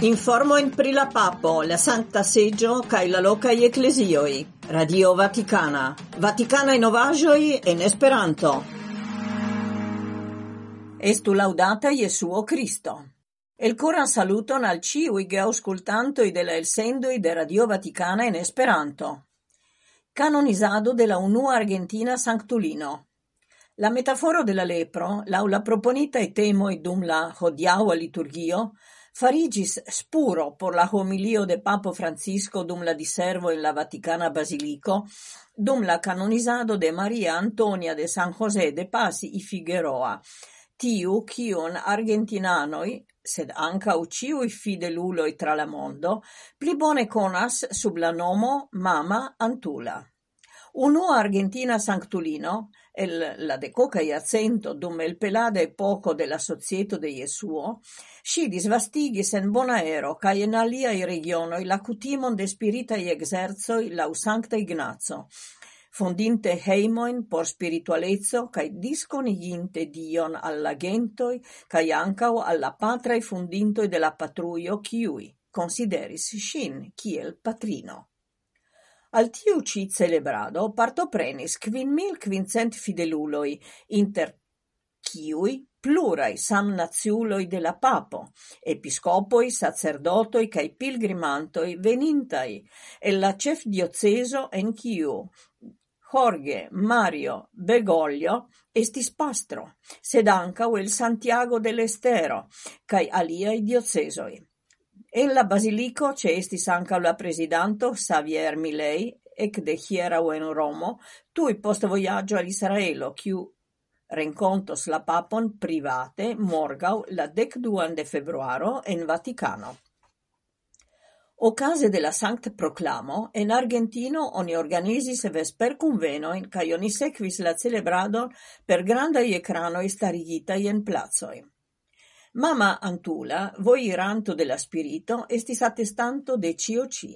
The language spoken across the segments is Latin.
Informo in pri la papo, la Sancta Seggio, cae la locai ecclesioi. Radio Vaticana. Vaticana in ovagioi en Esperanto. Estu laudata Jesuo Cristo. El coran saluton al ciui ge auscultantoi de la elsendoi de Radio Vaticana in Esperanto. Canonizado de la unua Argentina Sanctulino. La metaforo de la lepro, laula proponita e temoi dum la hodiaua liturgio, farigis spuro por la homilio de papo Francisco dum la diservo in la Vaticana Basilico, dum la canonizado de Maria Antonia de San José de Pasi i Figueroa, tiu cion argentinanoi, sed anca uciui fideluloi tra la mondo, pli bone conas sub la nomo Mama Antula. Unua Argentina sanctulino, el la decoca iacento dum el pelade poco de la societo de Jesuo, si disvastigis en Bonaero ca in aliai regionoi la cutimon de spiritai exerzoi lau Sancta Ignazo, fondinte heimoin por spiritualezzo cae disconiginte dion alla gentoi cae ancao alla patrai fundintoi de la patruio ciui, consideris shin kiel patrino. Al tiu ĉi celebrado partoprenis mil quincent fideluloi inter kiuj pluraj samnaciuloj de la papo, episcopoi, sacerdotoi cae pilgrimantoi venintai, e la ĉefdiocezo en kiu Jorge Mario Bergoglio estis pastro, sed ankaŭ el Santiago del Estero kaj aliaj diocezoj. En la basilico ce estis anca la presidanto Javier Milei ekde hieraŭ en Romo, tui post voyaggio al Israelo, kiu rencontos la papon private morgau la dekduan de februaro en Vaticano. Ocase de la Sanct Proclamo, en Argentino oni organizis vesper convenoin, cae oni sequis la celebradon per grandai ecranoi starigitai en plazoi. Mama Antula, vojiranto de la spirito, estis attestanto de cio ci.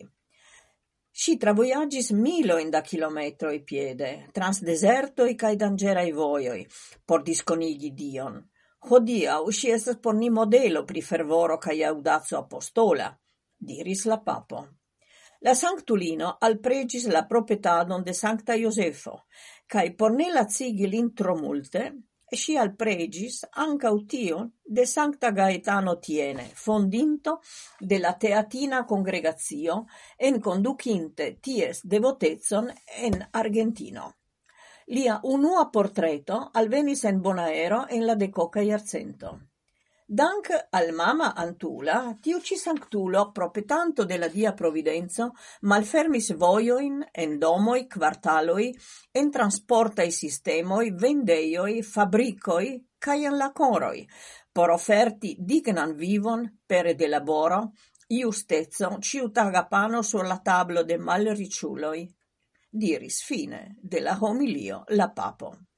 Si travoiagis milo in da kilometroi piede, trans desertoi cae dangerai voioi, por disconigi Dion. Hodia si estes por ni modelo pri fervoro cae audazzo apostola, diris la papo. La sanctulino alpregis la propetadon de Sancta Iosefo, cae por ne lacigi lin multe, e si al pregis anca tion de Sancta Gaetano Tiene, fondinto de la Teatina congregazio, en conducinte ties devotezon en Argentino. Lia unua portreto alvenis en Bonaero en la decoca iarcento. Dank al mama Antula, tiu ci sanctulo, propetanto de la dia providenzo, malfermis voioin, en domoi, quartaloi, en transportai sistemoi, vendeioi, fabricoi, cae en lacoroi, por offerti dignan vivon pere de laboro, iustezzo, ciutaga pano sur la tablo de malriciuloi. Diris fine de la homilio la papo.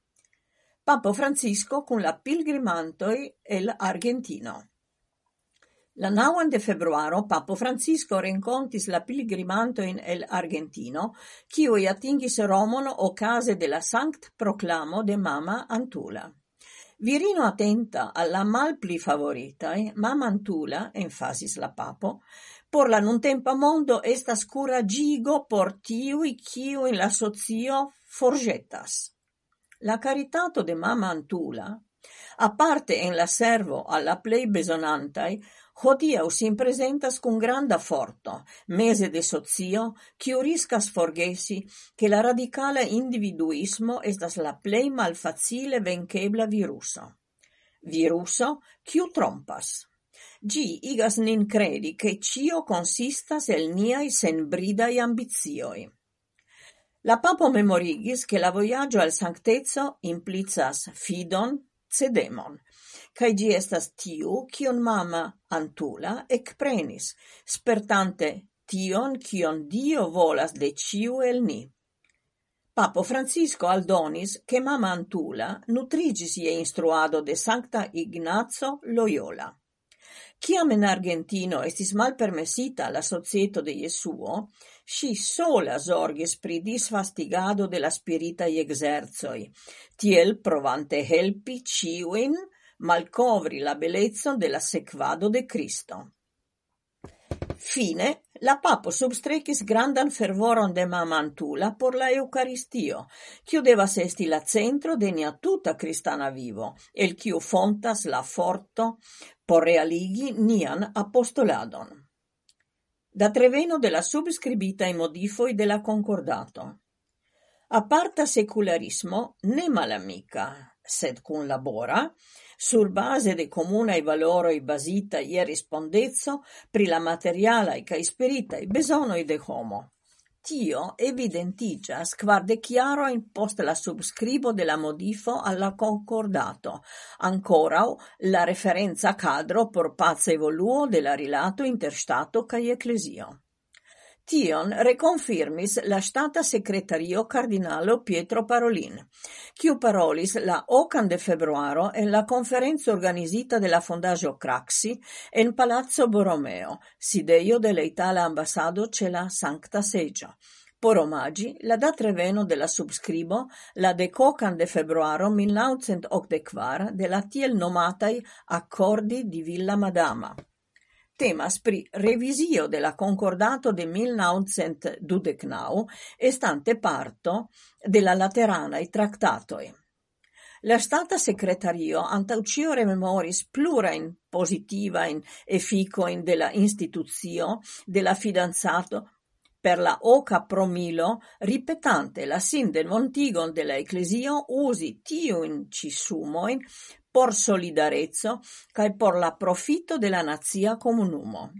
Papo Francisco con la pilgrimantoi el Argentino. La 9 de februaro Papo Francisco rencontis la pilgrimantojn el Argentino, kiuj atingis Romon o de la Sanct Proclamo de Mama Antula. Virino attenta alla mal pli favorita, Mama Antula, enfasis la papo, por la non tempo mondo estas curagigo por tiui kiu in la sozio forgetas. La caritato de mama Antula, a parte en la servo alla plei besonantai, Hodia us in presentas cun granda forto, mese de sozio, kiu riscas forgesi che la radicale individuismo estas la plei malfacile venquebla viruso. Viruso, chiu trompas. Gi igas nin credi che cio consistas el niai senbridai ambizioi. La papo memorigis, che la voyaggio al sankteco implicas fidon, cedemon, cae gi estas tiu, cion mama Antula ekprenis, spertante tion, cion Dio volas de ciu el ni. Papo Francisco aldonis che mama Antula nutrigis ie instruado de Sancta Ignazio Loyola. Ciam in Argentino estis malpermesita la Societo de Jesuo, si sola zorgis pri disfastigado de la spiritaj exerzoi, tiel provante helpi ciuin malcovri la bellezzo de la sequado de Cristo. Fine la papo substrecis grandan fervoron de mamantula por la Eucaristio, kiu devas esti la centro de nia tuta cristana vivo, el kiu fontas la forto por realigi nian apostoladon. Da treveno de la subscribita i modifoi de la concordato. Aparta secularismo ne malamica, sed cun labora, sur base de komunaj valoroj bazitaj je rispondezzo pri la materialaj kaj spiritaj bezonoj de homo. Tio evidentiĝas kvardek jarojn post la subscribo della modifo alla concordato, ancorau la referenza cadro por pazza evoluo della rilato interstato Stato ecclesio. Tion reconfirmis la stata secretario cardinalo Pietro Parolin, quiu parolis la ocan de februaro en la conferenza organizita de la fondaĵo Craxi en Palazzo Borromeo, sideio de la itala ambasado la Sancta Seĝo. Por omagi, la dat reveno de la subscribo la decocan de februaro 1984 de la tiel nomatai accordi di Villa Madama. Temas pri revisio de la concordato de 1929 estante parto de la laterana i tractatoi. La stata secretario antaucio rememoris plura in positiva in effico in de la instituzio de la fidanzato per la oca promilo ripetante la sin del montigon de la ecclesio usi tiu in cisumoin por solidarezzo cae por la profito de la comunumo.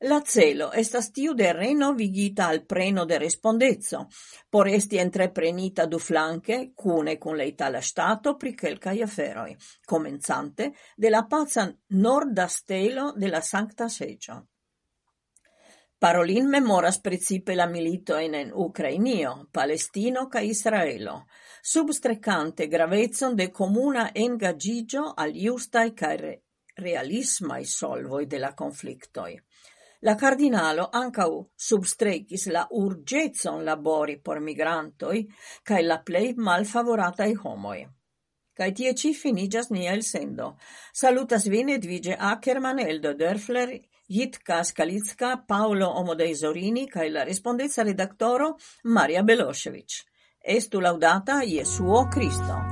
La celo estas tiu de renovigita al preno de respondezzo, por esti entreprenita du flanque, cune cun le itala stato pri quelcai aferoi, comenzante de la pazza nord stelo de la Sancta Secio. Parolin memoras precipe la militojn en Ukrainio, Palestino ca Israelo, substrekante gravezon de comuna engagigio al justai ca re realismai solvoi de la conflictoi. La cardinalo ancau substrekis la urgezon labori por migrantoi ca la plei malfavoratai homoi. Kaj tie ci finigas nia elsendo. Salutas vine Edvige Ackerman, Eldo Dörfler, Jitka Skalicka, Paolo Omodei-Zorini kaj la respondeca redaktoro Maria Belošević. Estu laudata Jesuo Kristo.